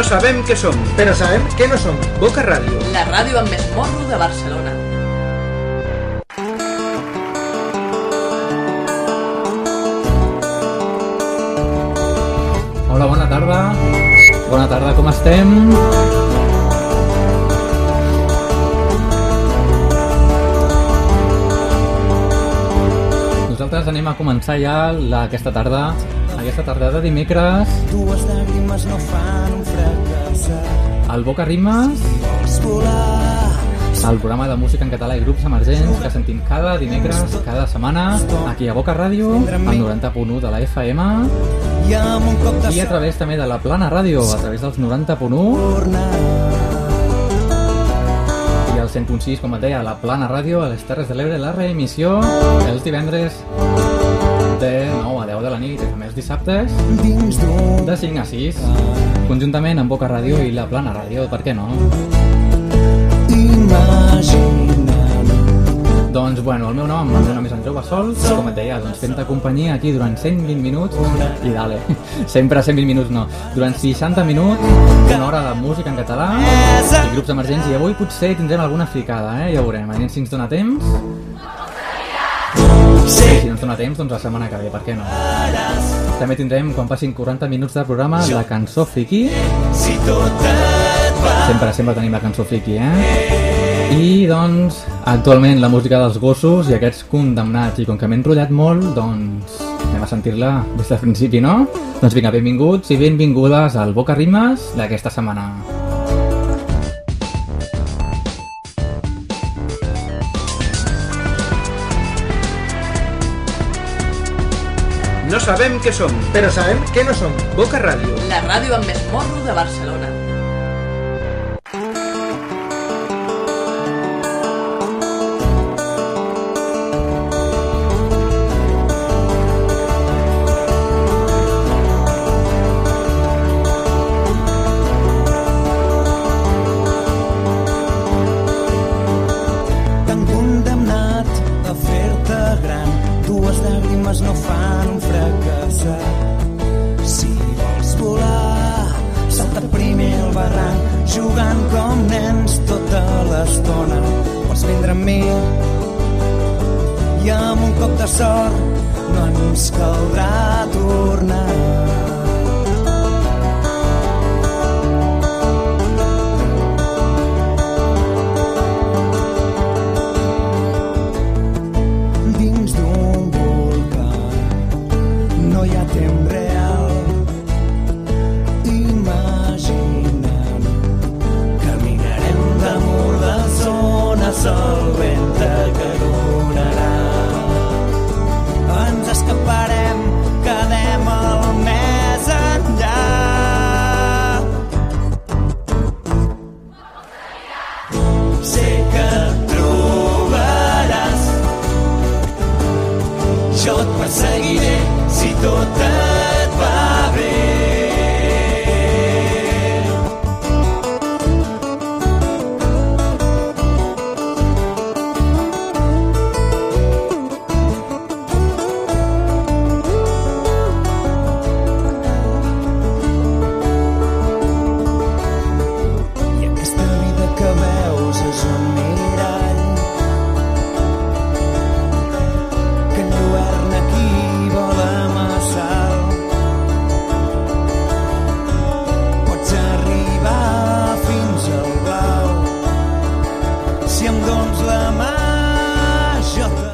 No sabem què som, però sabem que no som. Boca Ràdio. La ràdio amb més morro de Barcelona. Hola, bona tarda. Bona tarda, com estem? Nosaltres anem a començar ja la, aquesta tarda, aquesta tarda de dimecres, Dues llàgrimes no fan un fracassar. al Boca Rimes, Vols volar, el programa de música en català i grups emergents que sentim cada dimecres, cada setmana, aquí a Boca Ràdio, al 90.1 de la FM, i a través també de la Plana Ràdio, a través dels 90.1 tornar. i el 100.6, com et deia, a la Plana Ràdio, a les Terres de l'Ebre, la reemissió els divendres de 9 a 10 de la nit i també els dissabtes de 5 a 6 conjuntament amb Boca Ràdio i la Plana Ràdio, per què no? imaginant. Doncs, bueno, el meu nom, el meu nom és en Jove Sol, com et deia, doncs fem-te companyia aquí durant 120 minuts, i dale, sempre 120 minuts no, durant 60 minuts, una hora de música en català i grups emergents, i avui potser tindrem alguna fricada, eh? ja ho veurem, anem si ens dona temps. Sí, si no ens dona temps, doncs la setmana que ve, per què no? També tindrem, quan passin 40 minuts de programa, la cançó friki. Si tot Sempre, sempre tenim la cançó friki, eh? I, doncs, actualment la música dels gossos i aquests condemnats. I com que m'he enrotllat molt, doncs anem a sentir-la des del principi, no? Doncs vinga, benvinguts i benvingudes al Boca Rimes d'aquesta setmana. No sabem què som, Però sabem que no som. Boca Ràdio. La ràdio amb més morro de Barcelona.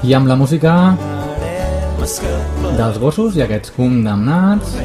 I amb la música dels gossos i aquests condemnats,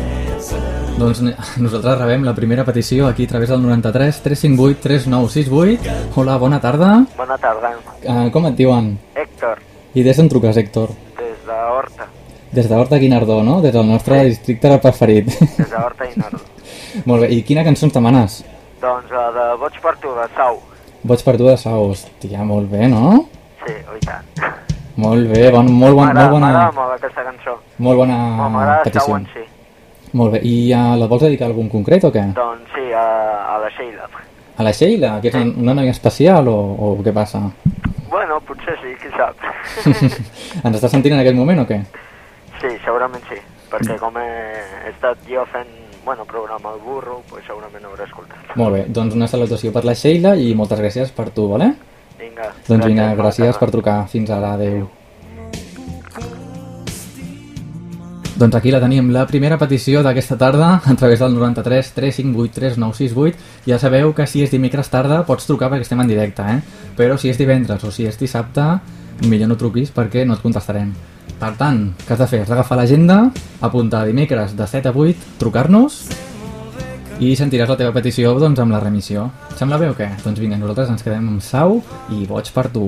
doncs nosaltres rebem la primera petició aquí a través del 93 358 3968. Hola, bona tarda. Bona tarda, Uh, com et diuen? Héctor, I des d'on truques, Héctor? des de Horta, Des de Horta Guinardó, no? Des del nostre districte preferit. des de Horta i Nord. Molt bé, i quina cançó ens demanes? doncs la de Boig per tu, de Sau. Boig per tu de Sau, hòstia, molt bé, no? Sí, oh, i tant. Molt bé, bon, molt, bon, molt bona, m'agrada molt aquesta cançó. molt bona Sau petició. si. Molt bé, i uh, la vols dedicar a algun concret o què? Doncs sí, a, a la Sheila. A la Sheila, que és una- una noia especial o, o què passa? Bueno, potser sí, qui sap. Ens està sentint en aquest moment o què? sí, segurament sí, perquè com he, estat jo fent bueno, programa El Burro, pues segurament hauré escoltat. Molt bé, doncs una salutació per la Sheila i moltes gràcies per tu, vale? Vinga. Doncs vinga, gràcies tarda. per trucar. Fins ara, adeu. Doncs aquí la tenim, la primera petició d'aquesta tarda a través del 93 358 3968. Ja sabeu que si és dimecres tarda pots trucar perquè estem en directe, eh? Però si és divendres o si és dissabte, millor no truquis perquè no et contestarem. Per tant, què has de fer? Has d'agafar l'agenda, apuntar dimecres de 7 a 8, trucar-nos i sentiràs la teva petició doncs, amb la remissió. Sembla bé o què? Doncs vinga, nosaltres ens quedem amb Sau i Boig per tu.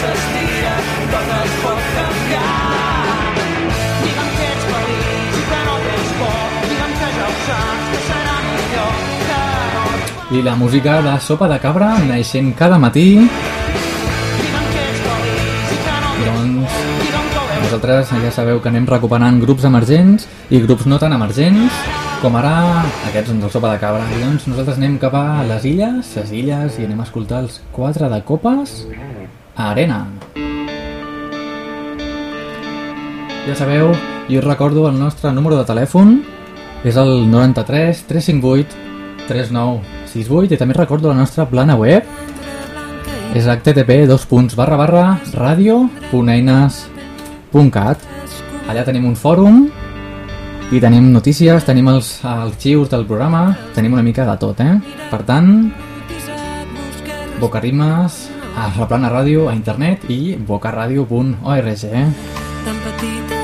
s'estira, tot es pot canviar. Digue'm que ets feliç i que no tens por, digue'm que ja ho saps, que serà millor que no I la música de Sopa de Cabra naixent cada matí. Doncs vosaltres ja sabeu que anem recuperant grups emergents i grups no tan emergents, com ara aquests doncs, el Sopa de Cabra. I doncs nosaltres anem cap a les illes, les illes, i anem a escoltar els quatre de copes Arena. Ja sabeu, jo us recordo el nostre número de telèfon, és el 93 358 3968 i també recordo la nostra plana web és http dos punts barra barra radio.eines.cat allà tenim un fòrum i tenim notícies, tenim els arxius del programa, tenim una mica de tot, eh? Per tant, Bocarimes a la plana ràdio, a internet i bocaradio.org, eh? tan petita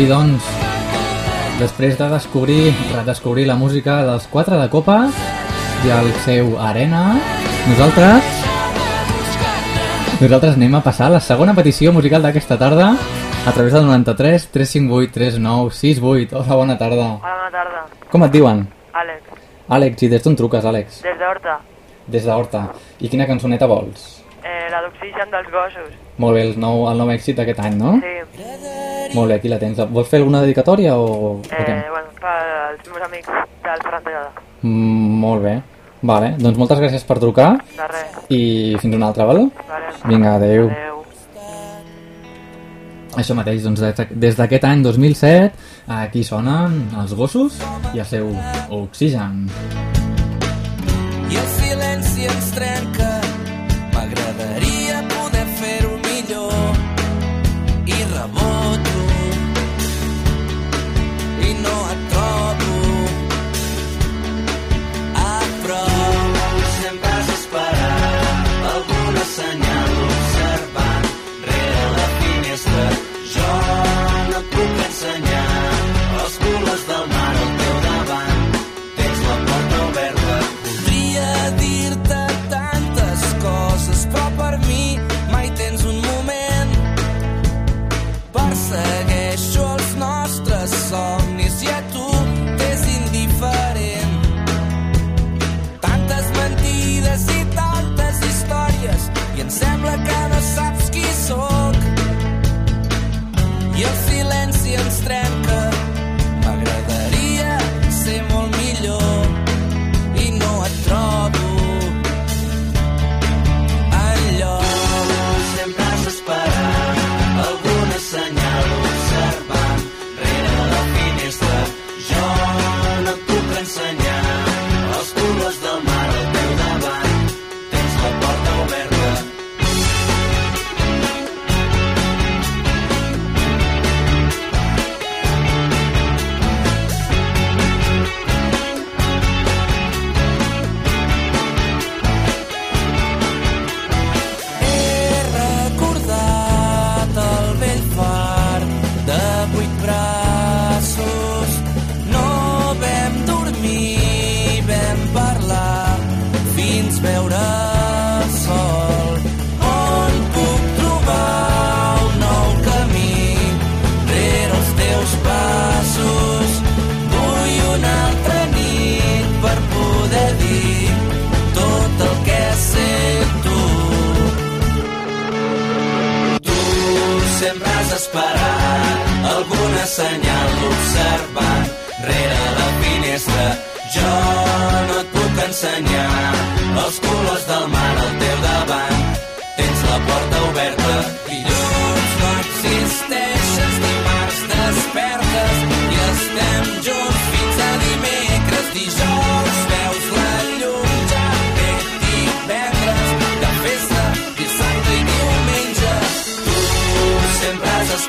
I doncs, després de descobrir, redescobrir la música dels quatre de copes i el seu Arena, nosaltres nosaltres anem a passar a la segona petició musical d'aquesta tarda a través del 93 358 3968. Hola, bona tarda. Hola, bona tarda. Com et diuen? Àlex, Àlex, i des d'on truques, Àlex? des d'Horta. Des d'Horta. I quina cançoneta vols? Eh, la d'oxigen dels gossos. Molt bé, el nou, el nou èxit d'aquest any, no? Sí. Molt bé, aquí la tens. Vols fer alguna dedicatòria o, o Eh, què? bueno, pels meus amics del Ferran Tallada. Mm, molt bé. Vale, doncs moltes gràcies per trucar De res. i fins una altra, val? Vale. Vinga, adeu. Adeu. Això mateix, doncs des des d'aquest any 2007 aquí sonen els gossos i el seu oxigen. i el silenci ens trenca.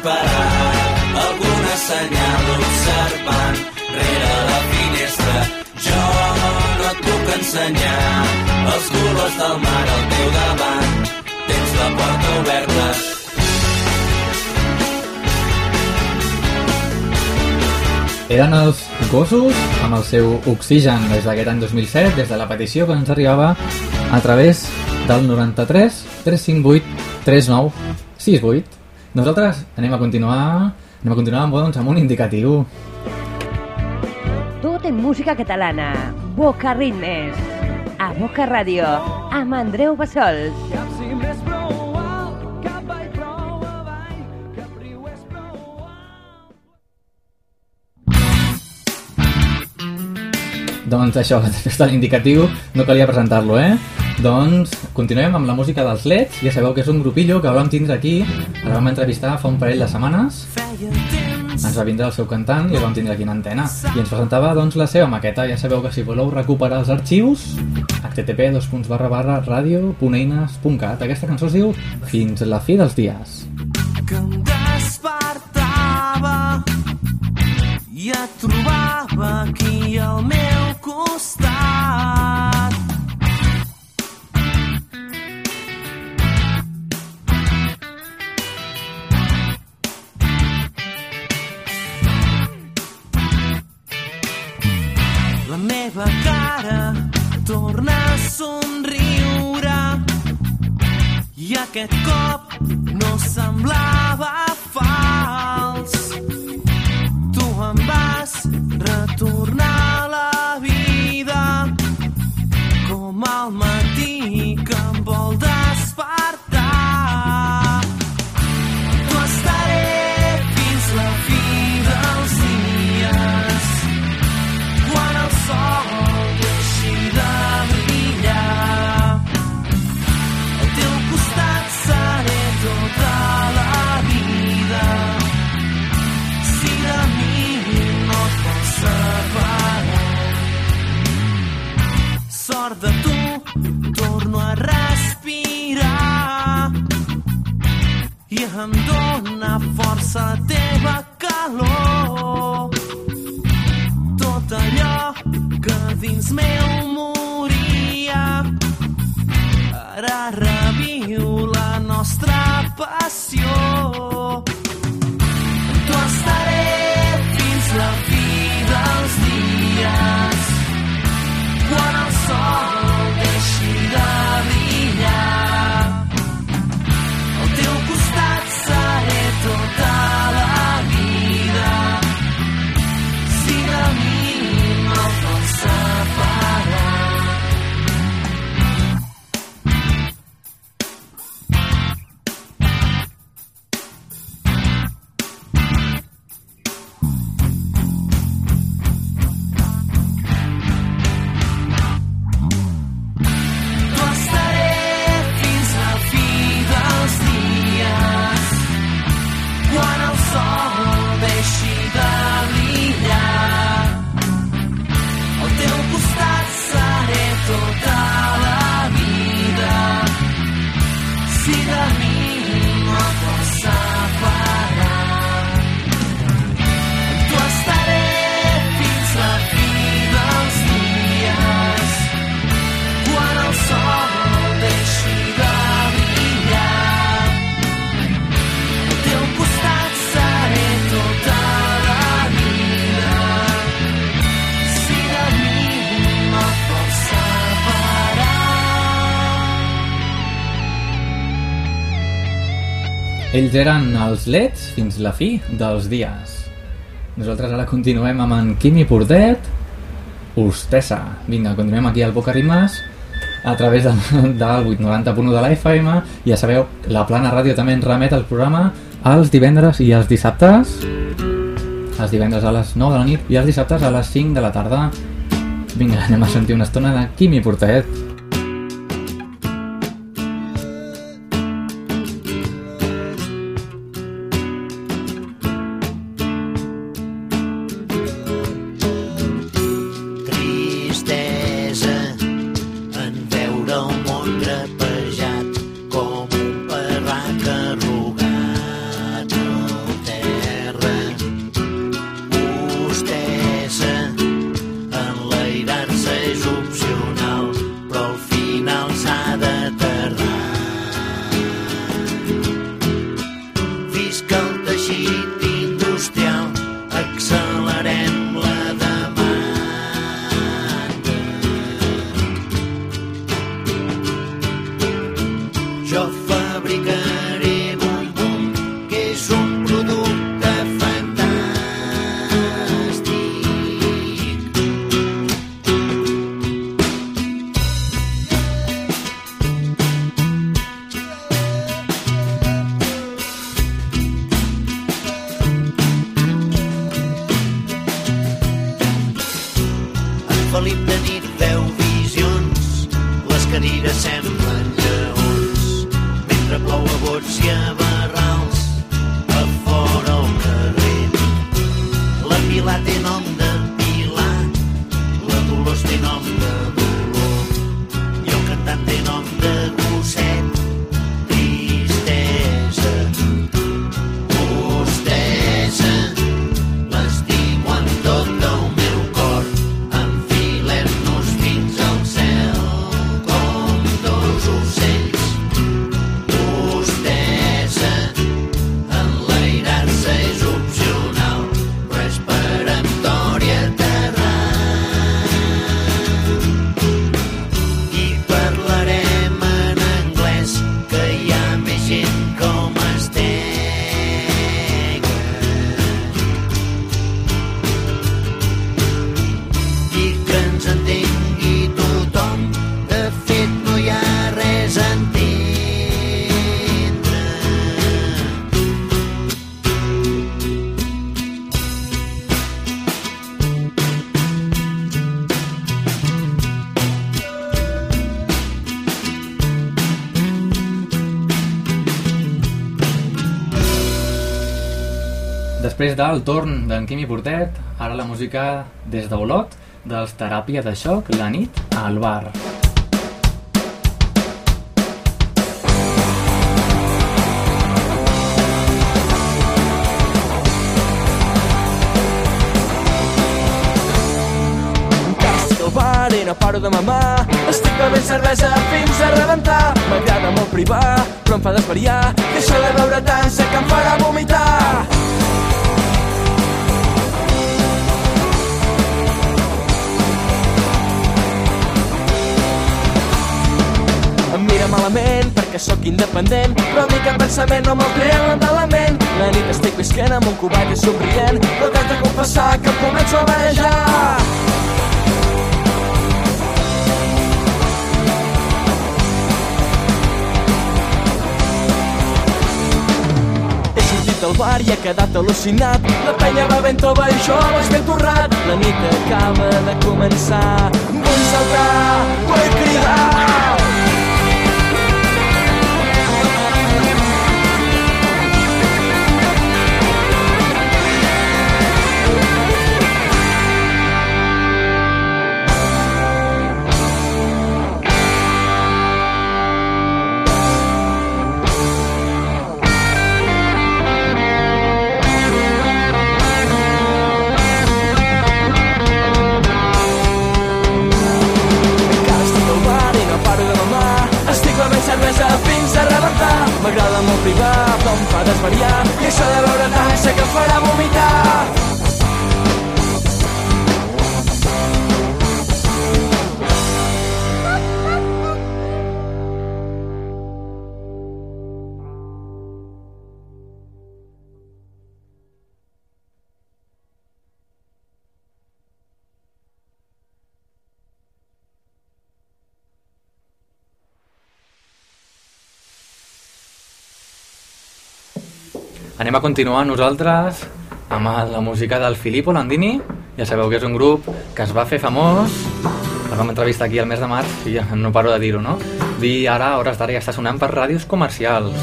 Esperat alguna senyal observant rere la finestra. Jo no et puc ensenyar els colors del mar al teu davant. Tens la porta oberta. Eren els gossos amb el seu oxigen des d'aquest any 2007, des de la petició que ens arribava a través del 93 358 39 68. Nosaltres anem a continuar anem a continuar amb, doncs, amb un indicatiu. Tot en música catalana. Boca Ritmes. A Boca Ràdio. Amb Andreu Bassols. Doncs això, després de l'indicatiu, no calia presentar-lo, eh? Doncs continuem amb la música dels Leds. Ja sabeu que és un grupillo que vam tindre aquí, el vam entrevistar fa un parell de setmanes. Ens va vindre el seu cantant i el vam tindre aquí en antena. I ens presentava doncs la seva maqueta. Ja sabeu que si voleu recuperar els arxius, http radio.eines.cat. Aquesta cançó es diu Fins la fi dels dies. que em despertava i et trobava aquí al meu costat. Meva cara torna a somriure i aquest cop no semblava fals. Tu em vas retornar Ells eren els Leds fins la fi dels dies. Nosaltres ara continuem amb en Quimi Portet, Hostessa. Vinga, continuem aquí al Boca Rimas a través del, del 890.1 de la FM. Ja sabeu, la Plana Ràdio també ens remet el programa els divendres i els dissabtes. Els divendres a les 9 de la nit i els dissabtes a les 5 de la tarda. Vinga, anem a sentir una estona de Quimi Portet. Després del torn d'en Quimi Portet, ara la música des d'Olot, dels Teràpia de Xoc, la nit al bar. no paro de mamar. Estic bevent cervesa fins a rebentar. M'agrada molt privar, però em fa desvariar. I això de beure tant sé que em farà vomitar. Malament perquè sóc independent. Però a mi cap pensament no me'l treu de la ment La nit estic visquent amb un cubet i somrient. Però t'haig de confessar que em començo a marejar. He del bar i he quedat al·lucinat. La penya va ben tova i jo vaig ben torrat. La nit acaba de començar. Vull saltar, vull cridar desvariar I això de beure tant sé que farà vomitar Anem a continuar nosaltres amb la música del Filippo Landini. Ja sabeu que és un grup que es va fer famós. El vam entrevistar aquí el mes de març i no paro de dir-ho, no? Dir ara, hores d'ara, ja està sonant per ràdios comercials.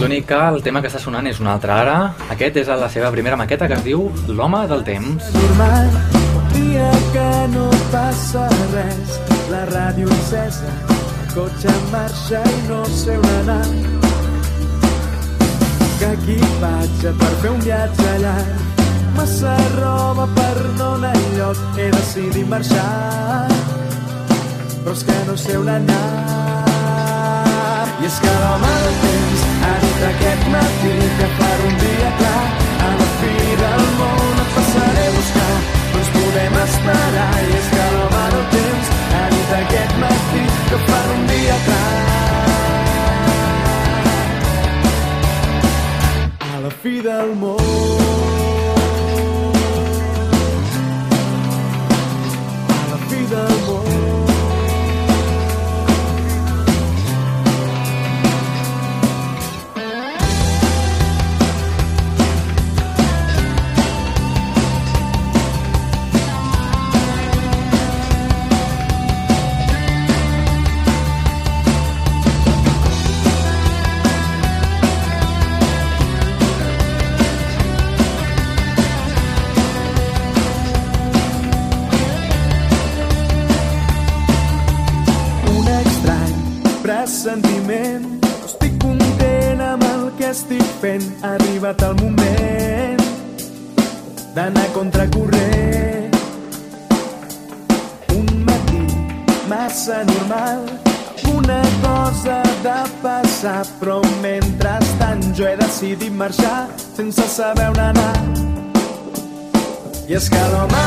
L'únic que el tema que està sonant és un altre ara. Aquest és la seva primera maqueta que es diu L'home del temps. normal dia que no passa res la ràdio encesa cotxe en marxa i no sé on anar que equipatge per fer un viatge llarg massa roba per no anar enlloc he decidit marxar. Però és que no sé on anar. I és que l'home del temps ha dit aquest matí que farà a la I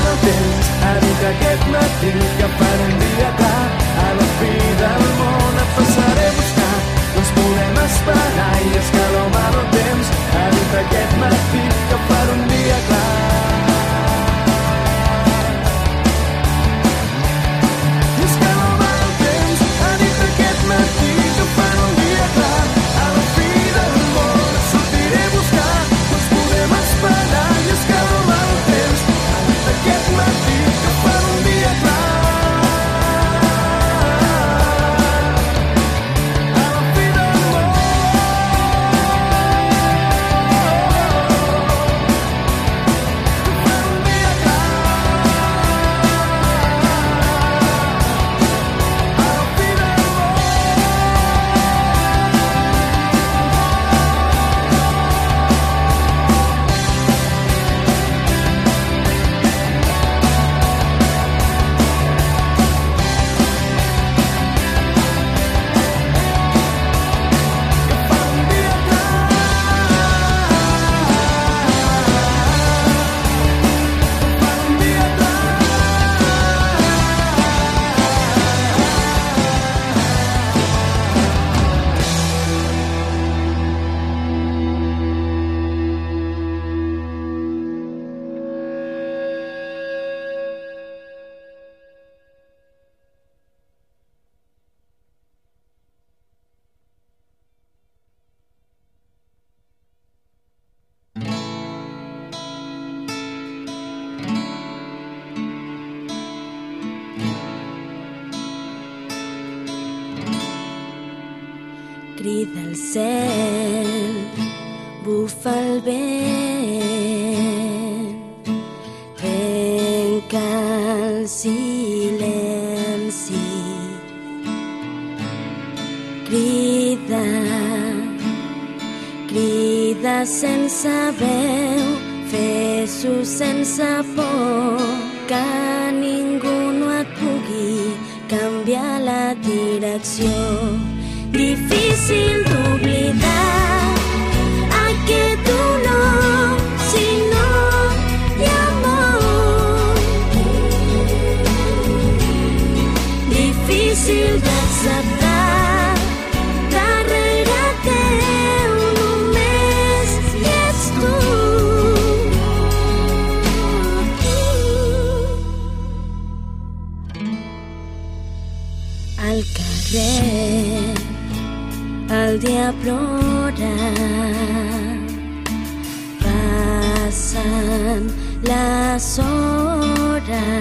les hores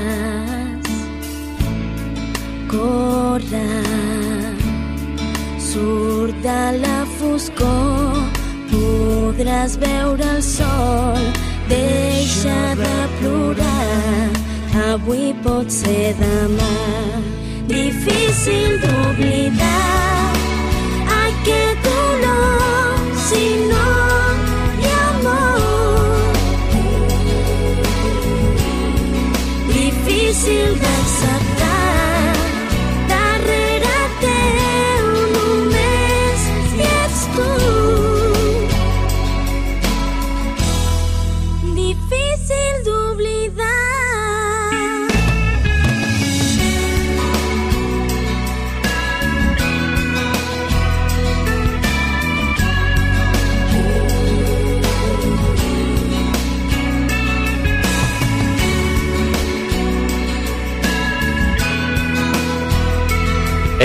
corre surt de la foscor podràs veure el sol deixa de plorar avui pot ser demà. Difícil d'oblidar aquest olor si no Difícil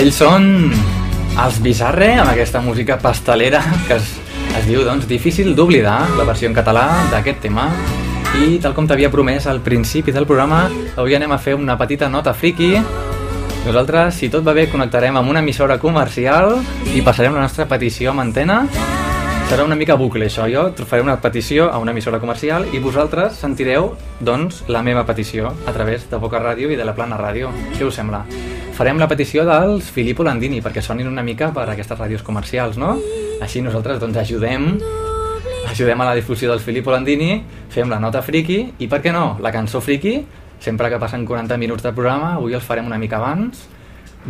Ells són els Bizarre, amb aquesta música pastelera que es, es diu, doncs, difícil d'oblidar, la versió en català d'aquest tema. I tal com t'havia promès al principi del programa, avui anem a fer una petita nota friki. Nosaltres, si tot va bé, connectarem amb una emissora comercial i passarem la nostra petició amb antena. Serà una mica bucle, això. Jo faré una petició a una emissora comercial i vosaltres sentireu, doncs, la meva petició a través de Boca Ràdio i de la Plana Ràdio. Què us sembla? Farem la petició dels Filippo Landini perquè sonin una mica per aquestes ràdios comercials, no? Així nosaltres, doncs, ajudem ajudem a la difusió dels Filippo Landini, fem la nota friki i, per què no, la cançó friki, sempre que passen 40 minuts de programa, avui els farem una mica abans,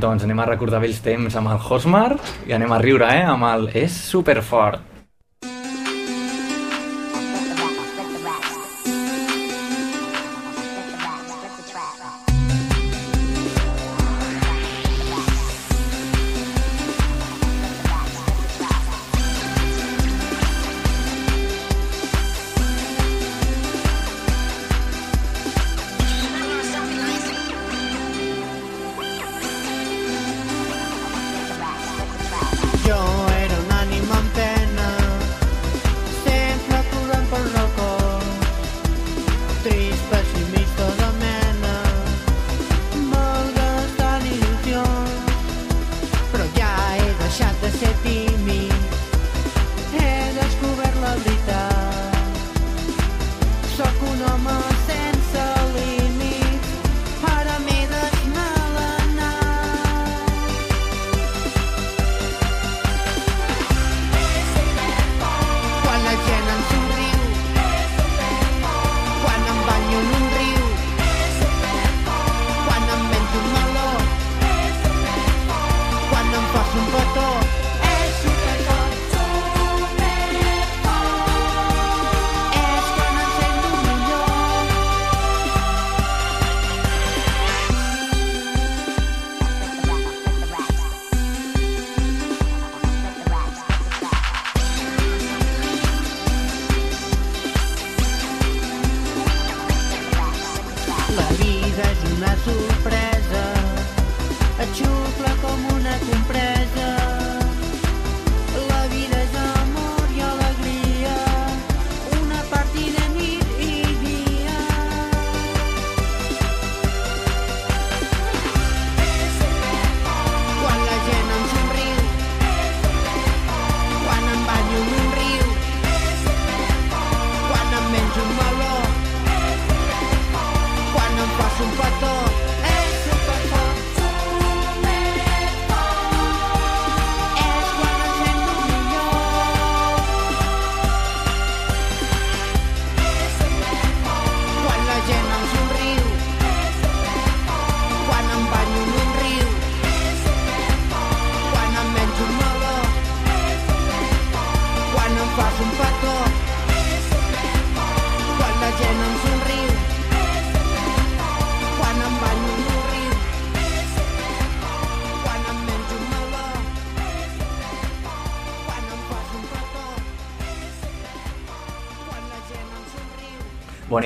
doncs anem a recordar vells temps amb el Hosmar i anem a riure, eh, amb el És superfort.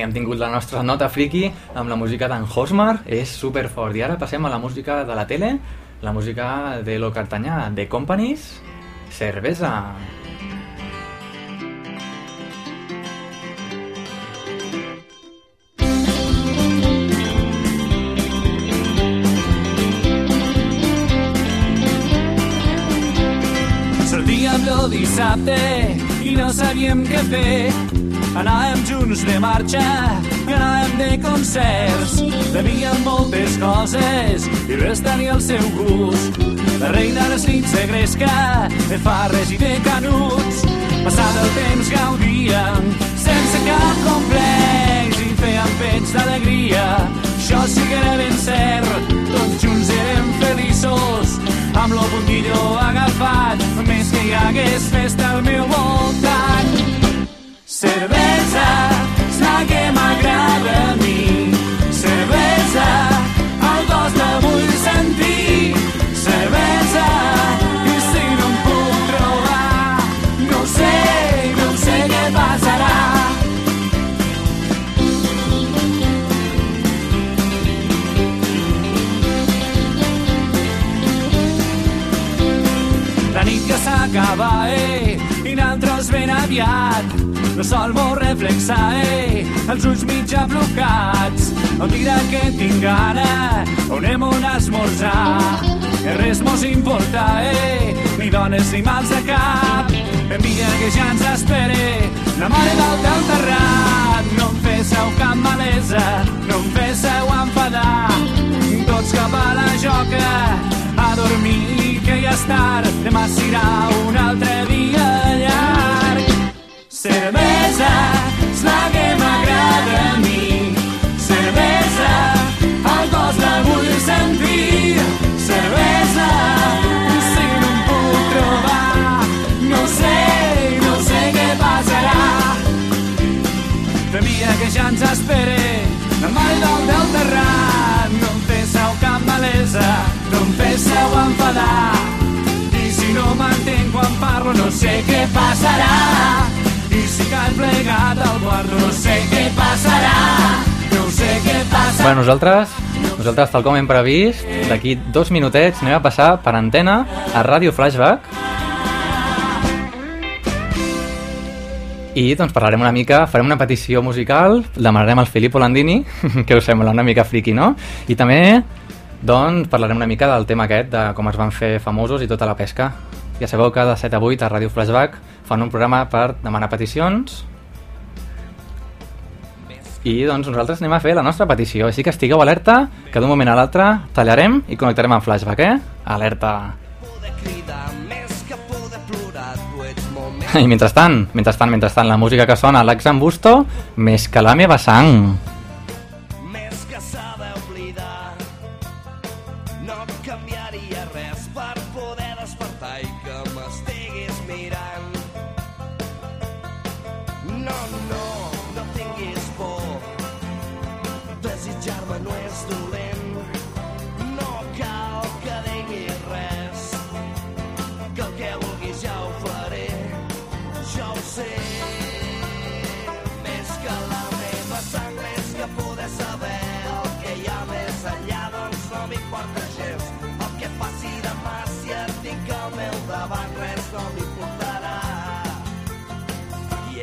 Hem tingut la nostra nota friki amb la música d'en Hosmar, és super fort. I ara passem a la música de la tele, la música de Lo Cartanyà, de Companies, Cervesa. Sortíem el dissabte i no sabíem què fer. Anàvem junts de marxa i anàvem de concerts. Bebíem moltes coses i res tenia el seu gust. La reina de les nits de gresca, de farres i de canuts. Passat el temps gaudíem sense cap complex i fèiem pets d'alegria. Això sí que era ben cert, tots junts érem feliços amb lo puntillo agafat, més que hi hagués festa al meu voltant. Cervesa és la que m'agrada a mi. Cervesa, el gos la vull sentir. Cervesa, i si no em puc trobar, no sé, no sé què passarà. La nit ja s'acaba, eh, i nosaltres ben aviat. El sol vol reflexar, eh, els ulls mitja blocats. El dia que tinc gana, on anem on esmorzar. Que res mos importa, eh, ni dones ni mals de cap. Envia que ja ens espere, la mare del teu terrat. No em féssiu cap malesa, no em féssiu enfadar. Tots cap a la joca, a dormir, que ja és tard. Demà serà un altre dia llarg. Cervesa és la que m'agrada a mi. Cervesa, el cos la vull sentir. Cervesa, si no em puc trobar, no sé, no sé què passarà. Temia que ja ens espere la mare del del terrat. No em féssiu cap malesa, no em féssiu enfadar. I si no m'entenc quan parlo, no sé què passarà. Cal plegat al quarto, no sé què passarà. No sé què passarà. Bueno, nosaltres, nosaltres, tal com hem previst, d'aquí dos minutets anem a passar per antena a Ràdio Flashback i doncs parlarem una mica, farem una petició musical, demanarem al Filippo Landini, que us sembla una mica friki, no? I també doncs, parlarem una mica del tema aquest, de com es van fer famosos i tota la pesca. Ja sabeu que de 7 a 8 a Ràdio Flashback fan un programa per demanar peticions i doncs nosaltres anem a fer la nostra petició, així que estigueu alerta, que d'un moment a l'altre tallarem i connectarem amb Flashback, eh? Alerta! I mentrestant, mentrestant, mentrestant, la música que sona a l'Exambusto, més que la meva sang.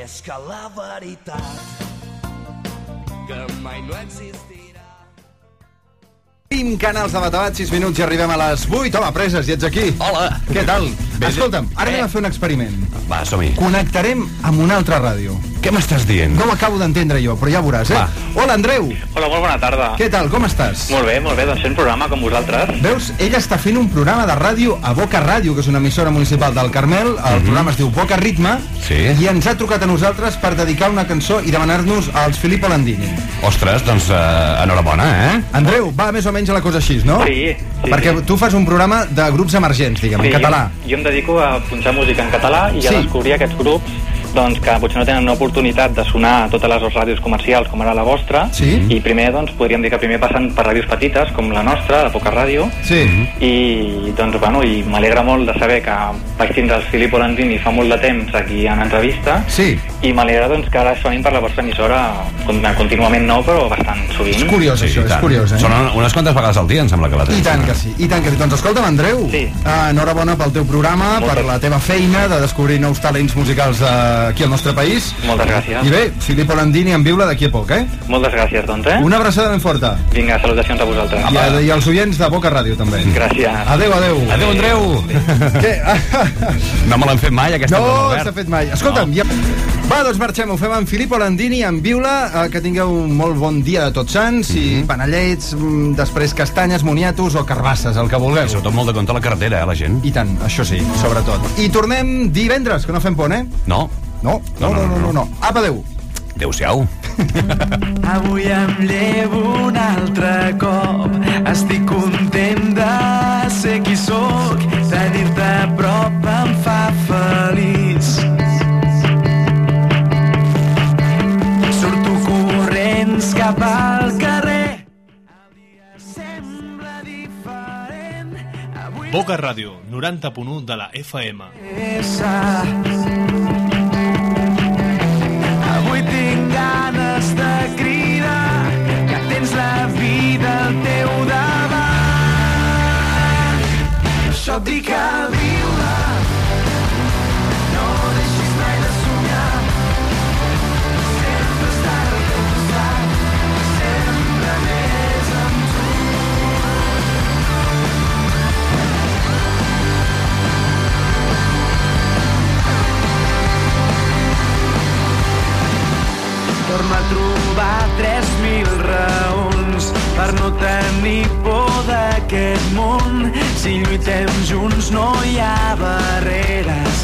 És que la veritat que mai no existirà. 20 canals de Batabat, 6 minuts i arribem a les 8. Home, preses, i ets aquí. Hola. Què tal? Bé, Escolta'm, ara bé. anem a fer un experiment. Va, som-hi. Connectarem amb una altra ràdio. Què m'estàs dient? No ho acabo d'entendre jo, però ja veuràs, eh? Va. Hola, Andreu. Hola, molt bona tarda. Què tal, com estàs? Molt bé, molt bé, doncs fent programa com vosaltres. Veus, ell està fent un programa de ràdio a Boca Ràdio, que és una emissora municipal del Carmel. El programa es diu Boca Ritme. Sí. I ens ha trucat a nosaltres per dedicar una cançó i demanar-nos als Filippo Landini. Ostres, doncs uh, enhorabona, eh? Andreu, va més o menys a la cosa així, no? Sí, sí, Perquè sí. tu fas un programa de grups emergents, diguem, en català. Jo, jo em dedico a punxar música en català i a Sí. descobrir aquests grups doncs, que potser no tenen una oportunitat de sonar a totes les ràdios comercials com ara la vostra Sí. i primer doncs, podríem dir que primer passen per ràdios petites com la nostra, la Poca Ràdio Sí. i doncs bueno, i m'alegra molt de saber que vaig tindre el Filippo Landini fa molt de temps aquí en entrevista Sí. i m'alegra doncs, que ara sonin per la vostra emissora con- contínuament no, però bastant sovint. És curiós, això, i és tant. curiós, eh? Són unes quantes vegades al dia, em sembla que la I tens. tant que sí, i tant que sí. Doncs escolta'm, Andreu, sí. uh, enhorabona pel teu programa, per la teva feina de descobrir nous talents musicals uh, aquí al nostre país. Moltes gràcies. I bé, Filippo Landini en viure d'aquí a poc, eh? Moltes gràcies, doncs, eh? Una abraçada ben forta. Vinga, salutacions a vosaltres. I, a, I als oients de Boca Ràdio, també. Gràcies. Adéu, adéu. Adéu, Andreu. Què? No me l'han fet mai, aquesta No, s'ha fet mai. Escolta'm, ja... Va, doncs marxem, ho fem amb Filippo Landini, en Viula, eh, que tingueu un molt bon dia de tots sants, i panellets, mm, després castanyes, moniatos o carbasses, el que vulgueu. I sobretot molt de compte a la carretera, eh, la gent. I tant, això sí, sobretot. I tornem divendres, que no fem pont, eh? No. No, no, no, no, no. no. Apa, adéu. Adéu-siau. Avui em llevo un altre cop Estic content de Boca Ràdio, 90.1 de la FM. essa. Avui tinc ganes de cridar que tens la vida al teu davant. Això et dic a Torna a trobar 3.000 raons per no tenir por d'aquest món. Si lluitem junts no hi ha barreres.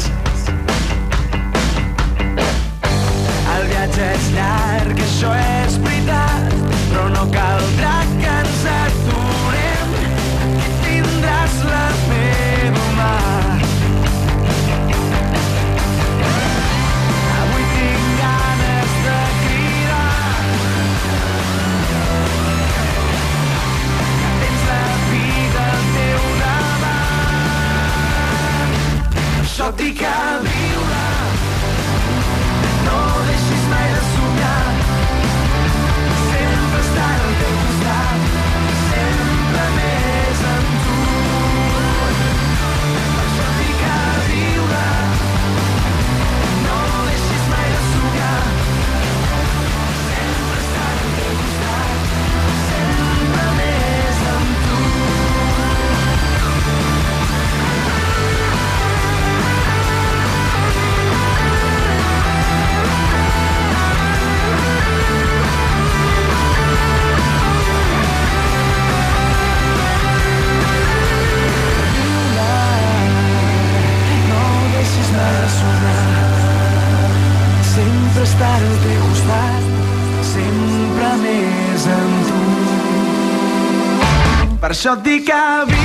El viatge és llarg, això és veritat, però no caldrà que ens aturem. Aquí tindràs la meva mà. Això et Per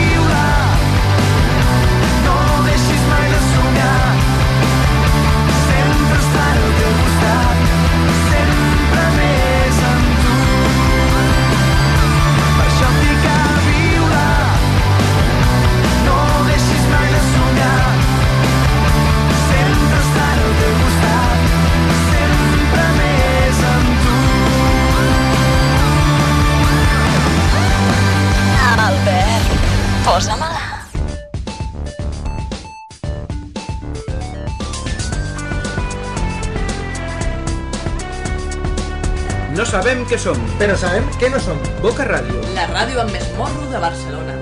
Què som. Però sabem què no som. Boca Ràdio. La ràdio amb més morro de Barcelona.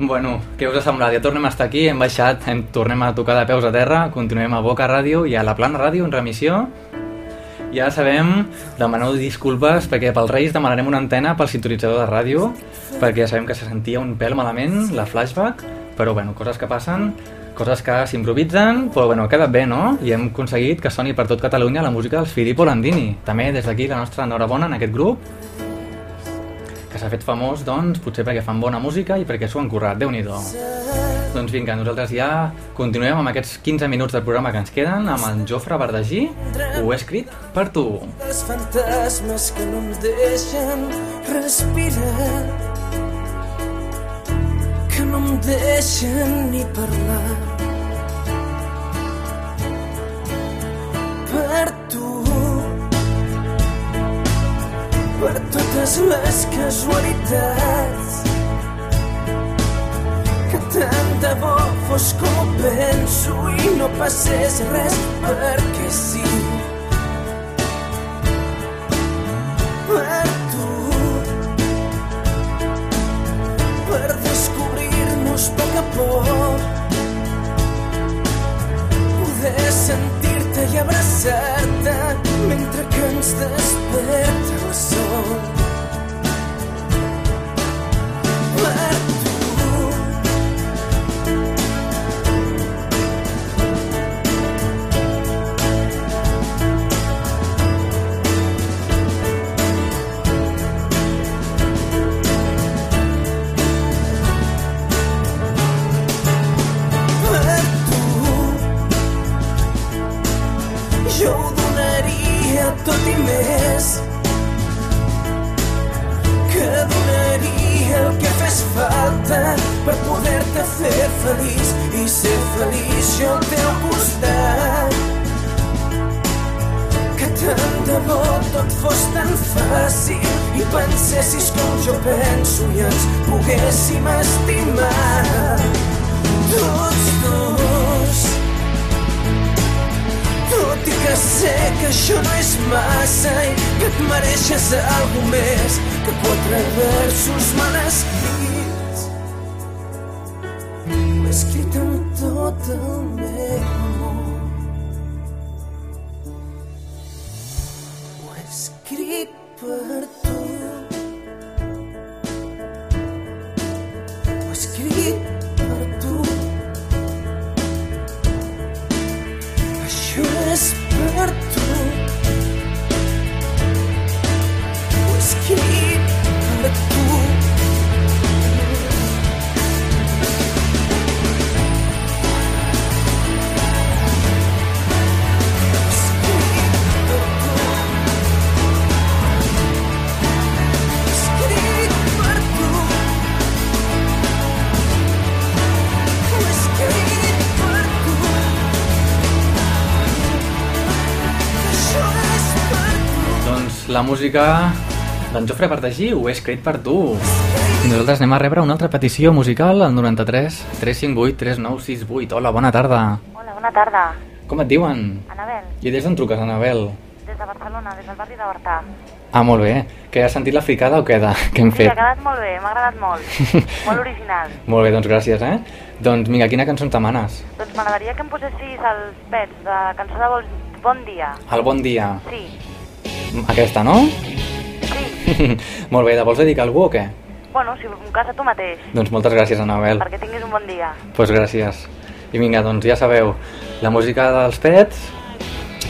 Bueno, què us ha semblat? Ja tornem a estar aquí, hem baixat, hem, tornem a tocar de peus a terra, continuem a Boca Ràdio i a la Plana Ràdio en remissió. Ja sabem, demaneu disculpes perquè pels Reis demanarem una antena pel sintonitzador de ràdio perquè ja sabem que se sentia un pèl malament, la flashback, però bueno, coses que passen, coses que s'improvisen, però bueno, ha quedat bé, no? I hem aconseguit que soni per tot Catalunya la música dels Filippo Landini. També des d'aquí la nostra enhorabona en aquest grup, que s'ha fet famós, doncs, potser perquè fan bona música i perquè s'ho han currat, déu nhi Doncs vinga, nosaltres ja continuem amb aquests 15 minuts del programa que ens queden amb en Jofre Verdagí. Ho he escrit per tu. Els fantasmes que no em deixen respirar deixen ni parlar. Per tu. Per totes les casualitats. Que tant de bo fos com penso i no passés res perquè sí. Per sentir-te i abraçar-te mentre que ens desperta el sol falta per poder-te fer feliç i ser feliç jo al teu costat. Que tant de bo tot fos tan fàcil i pensessis com jo penso i ens poguéssim estimar. Tots dos. Tot i que sé que això no és massa i que et mereixes algo més que quatre versos mal escrits amb tot la música d'en Jofre Verdagí ho he escrit per tu. I nosaltres anem a rebre una altra petició musical al 93 358 3968. Hola, bona tarda. Hola, bona tarda. Com et diuen? Anabel, I des d'on truques, Anabel? des de Barcelona, des del barri de Bartà. Ah, molt bé. Que has sentit la fricada o què, de, que hem Sí, fet? ha quedat molt bé, m'ha agradat molt. molt original. Molt bé, doncs gràcies, eh? Doncs vinga, quina cançó em demanes? Doncs m'agradaria que em posessis els pets de cançó de bon, bon dia. El bon dia. Sí, Aquesta, no? sí. molt bé, la vols dedicar a algú o què? Bueno, si en cas a tu mateix, Doncs moltes gràcies, Anabel. perquè tinguis un bon dia. Doncs pues gràcies. I vinga, doncs ja sabeu, la música dels pets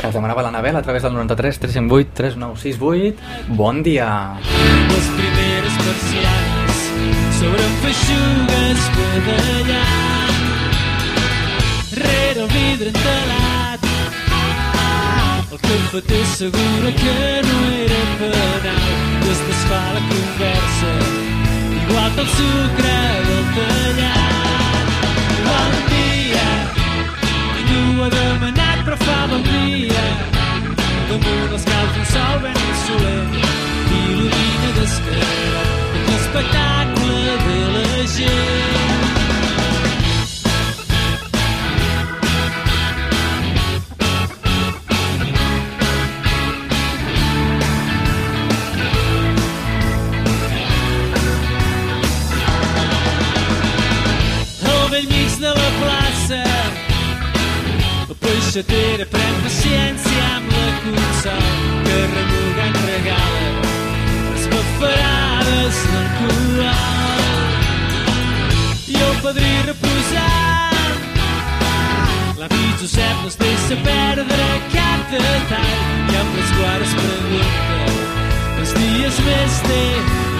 que ens demanava l'Anabel a través del 93 308 3968. Bon dia! Les primeres persianes s'obren feixugues badallant rere el vidre entelat el cafeter assegura que no era penal. I es desfà la conversa igual que el sucre del tallat bon dia ningú ha demanat però fa bon dia. Damunt els caus un sol ben insolent il·lumina descarat l'espectacle de la plaça. La peixatera pren paciència amb la consol que remugant regala les bafarades del coral i el padrí reposant l'avi Josep no es deixa perdre cap detall i amb les quals pregunta els dies més té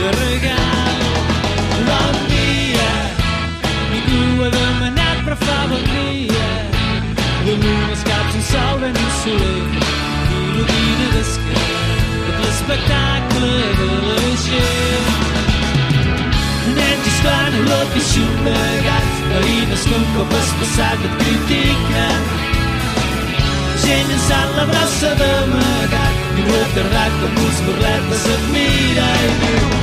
de regal bon ningú ha demanat però fa bon dia. Damunt els caps un sol ben soler il·lumina d'esquerra tot l'espectacle de la gent. Nens jugant a la piscina gats, veïnes que un cop has passat et critiquen. Gent llançant la brossa d'amagat i un retardat com uns burletes et mira i diu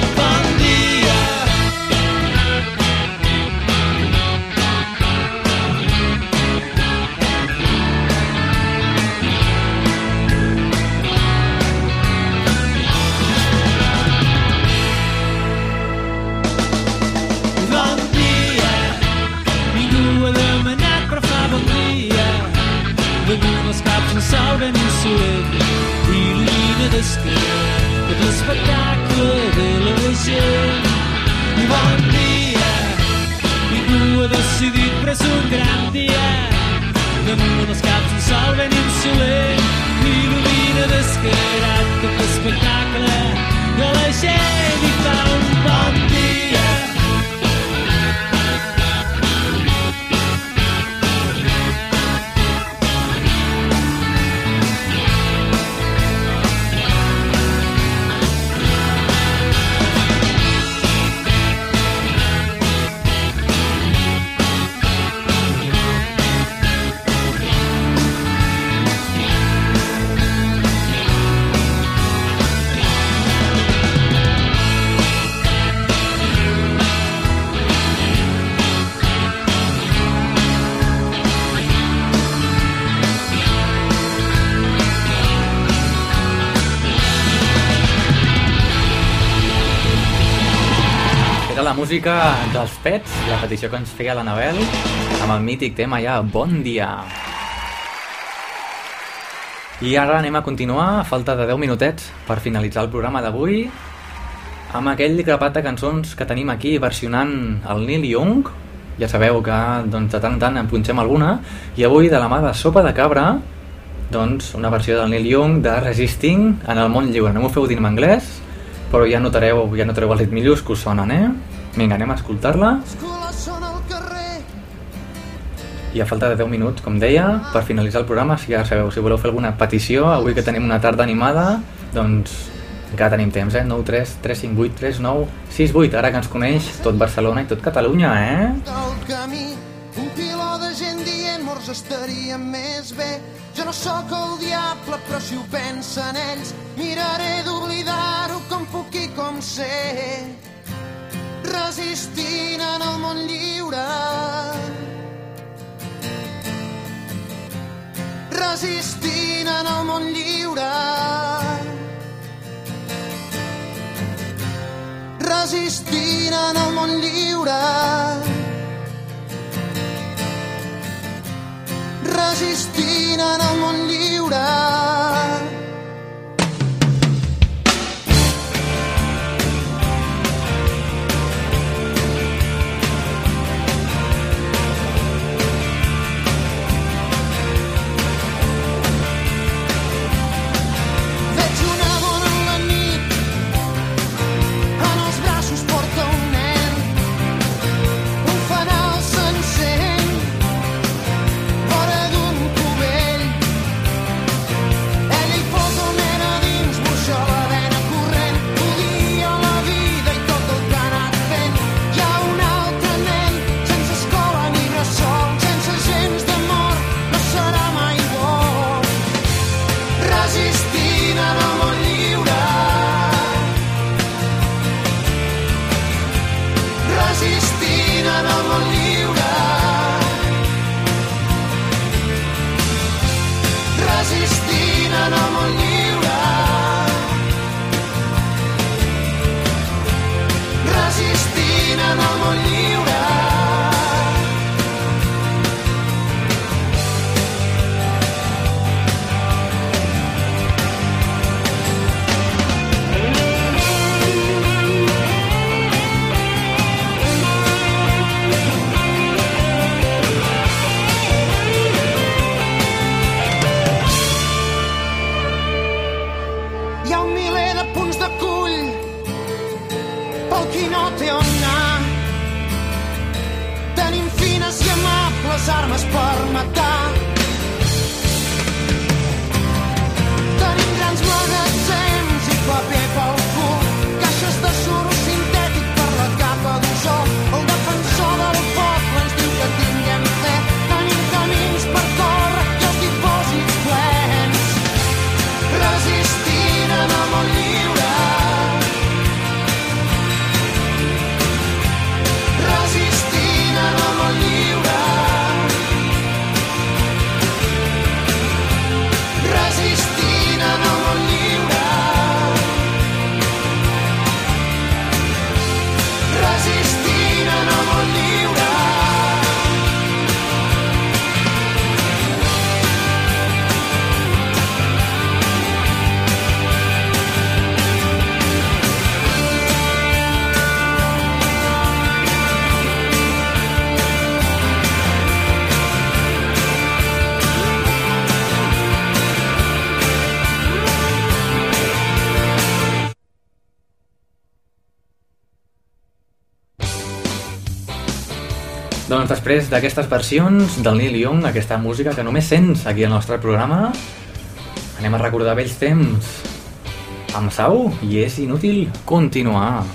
la gent. Bon dia, ningú ha decidit però és un gran dia. Damunt els caps un sol ben insolent il·lumina d'esquerra la música dels Pets, la petició que ens feia l'Anabel, amb el mític tema ja Bon dia. I ara anem a continuar, a falta de 10 minutets per finalitzar el programa d'avui, amb aquell grapat de cançons que tenim aquí versionant el Neil Young. Ja sabeu que doncs, de tant en tant en punxem alguna, i avui de la mà de Sopa de Cabra, doncs, una versió del Neil Young de Resisting en el món lliure. No m'ho feu dir en anglès, però ja notareu, ja notareu els ritmillos que us sonen, eh? Vinga, anem a escoltar-la. I a falta de 10 minuts, com deia, per finalitzar el programa, si ja sabeu, si voleu fer alguna petició, avui que tenim una tarda animada, doncs encara tenim temps, eh? 9 3 3 5 8 3 9 6 8, ara que ens coneix tot Barcelona i tot Catalunya, eh? del camí un piló de gent dient morts estaria més bé jo no sóc el diable però si ho pensen ells miraré d'oblidar-ho com puc i com sé resistint en el món lliure. Resistint en el món lliure. Resistint en el món lliure. Resistint en el món lliure. Doncs després d'aquestes versions del Neil Young, aquesta música que només sents aquí al nostre programa, anem a recordar vells temps amb Sau i és inútil continuar.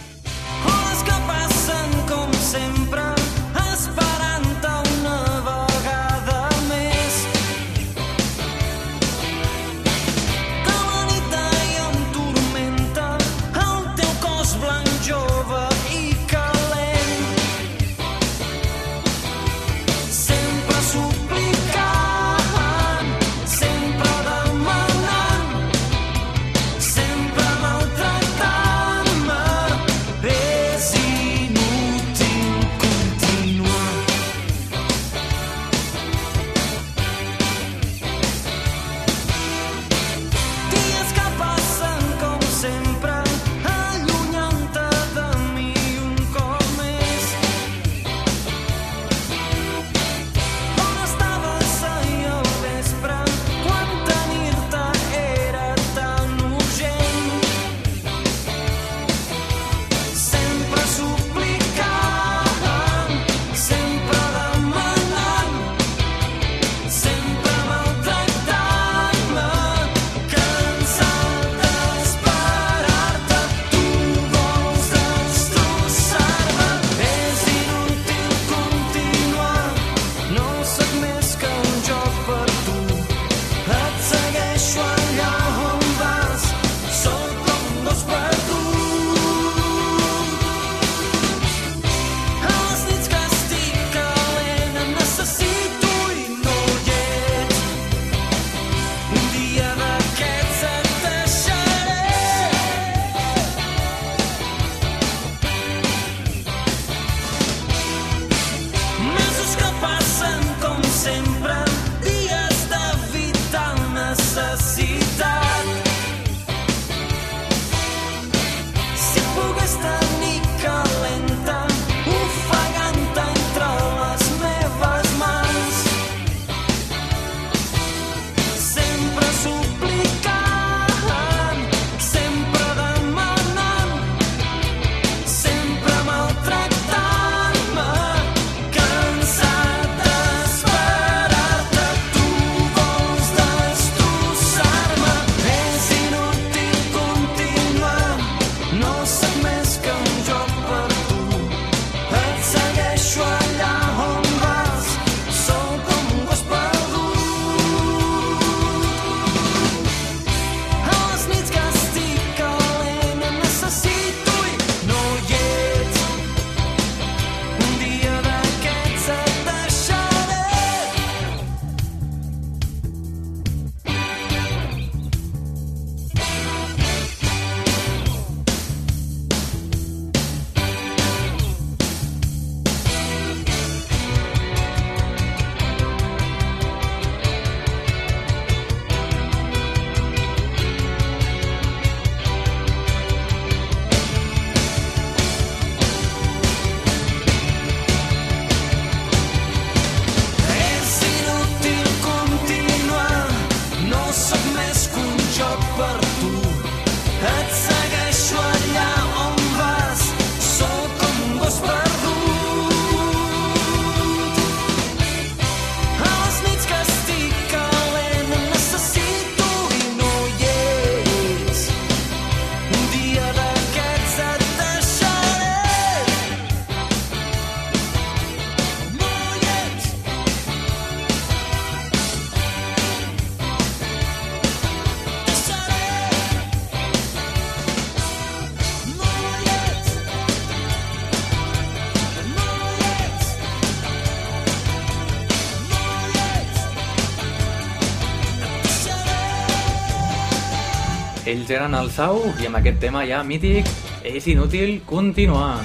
Ells eren el Sau i amb aquest tema ja mític és inútil continuar.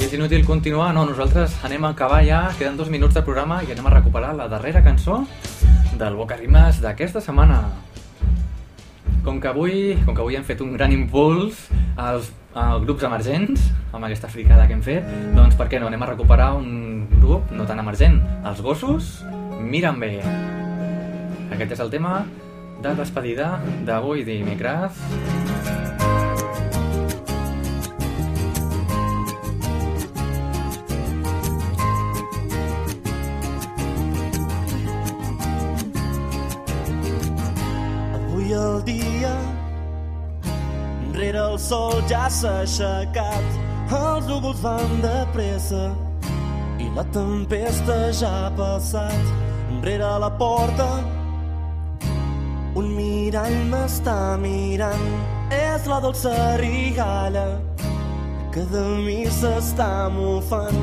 I és inútil continuar, no, nosaltres anem a acabar ja, queden dos minuts de programa i anem a recuperar la darrera cançó del Boca Rimes d'aquesta setmana. Com que avui, com que avui hem fet un gran impuls als, als grups emergents, amb aquesta fricada que hem fet, doncs per què no, anem a recuperar un grup no tan emergent, els gossos miren bé. Aquest és el tema de despedida d'avui dimecres. Avui el dia rere el sol ja s'ha aixecat els núvols van de pressa i la tempesta ja ha passat. Rere la porta mirall m'està mirant, és la dolça rigalla que de mi s'està mofant.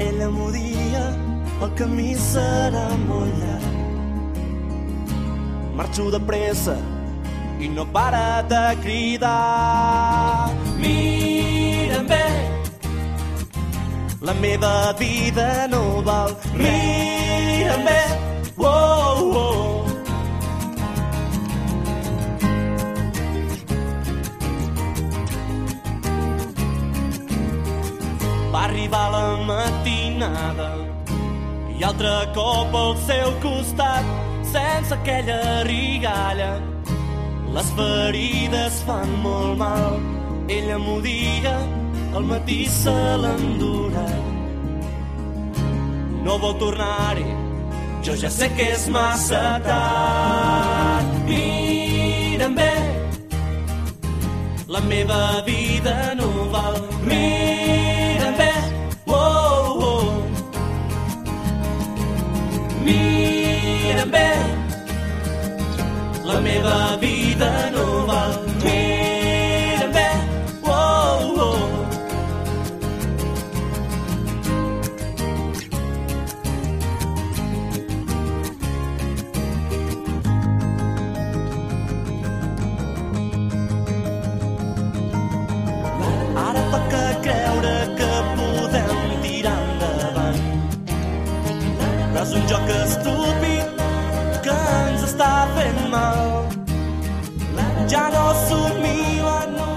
Ella m'ho dia, el camí serà molt llarg. Marxo de pressa i no para de cridar. Mira'm bé, la meva vida no val. Mira'm bé, oh, oh. Arribar la matinada i altre cop al seu costat, sense aquella rigalla. Les ferides fan molt mal, ella m'ho dia, al matí se l'endurà. No vol tornar-hi, jo ja sé que és massa tard. Mira'm bé, la meva vida no val. Mira'm Mira'm bé, la meva vida no val.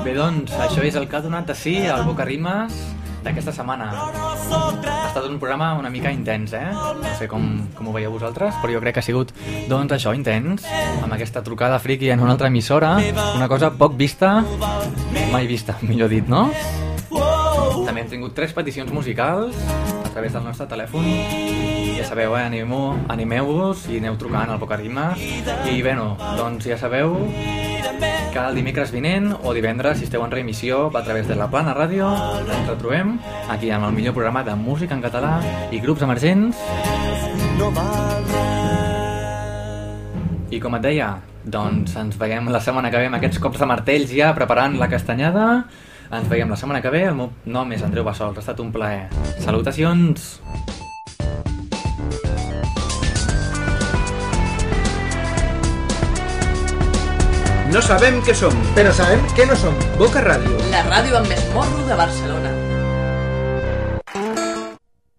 Bé, doncs, això és el que ha donat de sí al Boca Rimes d'aquesta setmana. Ha estat un programa una mica intens, eh? No sé com, com ho veieu vosaltres, però jo crec que ha sigut, doncs, això, intens, amb aquesta trucada friki en una altra emissora, una cosa poc vista, mai vista, millor dit, no? També hem tingut tres peticions musicals a través del nostre telèfon. Ja sabeu, eh? Animeu- Animeu-vos i aneu trucant al Boca Rimes. I, bueno, doncs ja sabeu que el dimecres vinent o divendres, si esteu en reemissió a través de la Plana Ràdio, ens retrobem aquí amb el millor programa de música en català i grups emergents. I com et deia, doncs ens veiem la setmana que ve amb aquests cops de martells ja preparant la castanyada. Ens veiem la setmana que ve. El meu nom és Andreu Bassols. Ha estat un plaer. Salutacions! No sabem què som. Però sabem què no som. Boca Ràdio. La ràdio amb més de Barcelona.